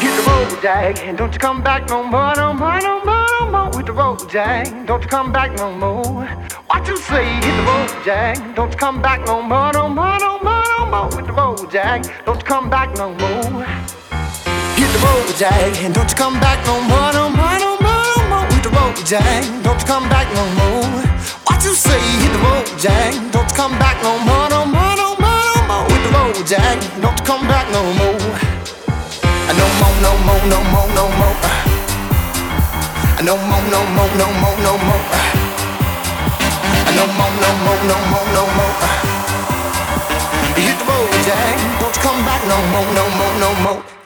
hit the road, Jack, and don't you come back no more, no more, no more, no more. Hit the road, Jack, don't you come back no more. What you say? Hit the road, Jack, don't you come back no more, no more, no more, no more. Hit the road, Jack, don't you come back no more. Hit the road, Jack, and don't you come back no more, no more, no more, road, Jack, don't you come back no more. What you say? Hit the road, Jack, don't you come back no more, no more, no more, no more. Hit the road, Jack, don't you come back no more. No more, no more, no more, no more. No more, no more, no more, no more. No more, no more, no more, no more. Hit the road, Jack. Don't you come back no more, no more, no more.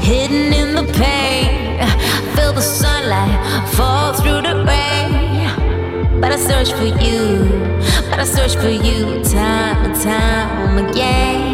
hidden in the pain. Feel the sunlight fall through the rain. But I search for you, but I search for you time and time again.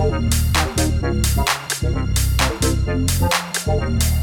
Thank you.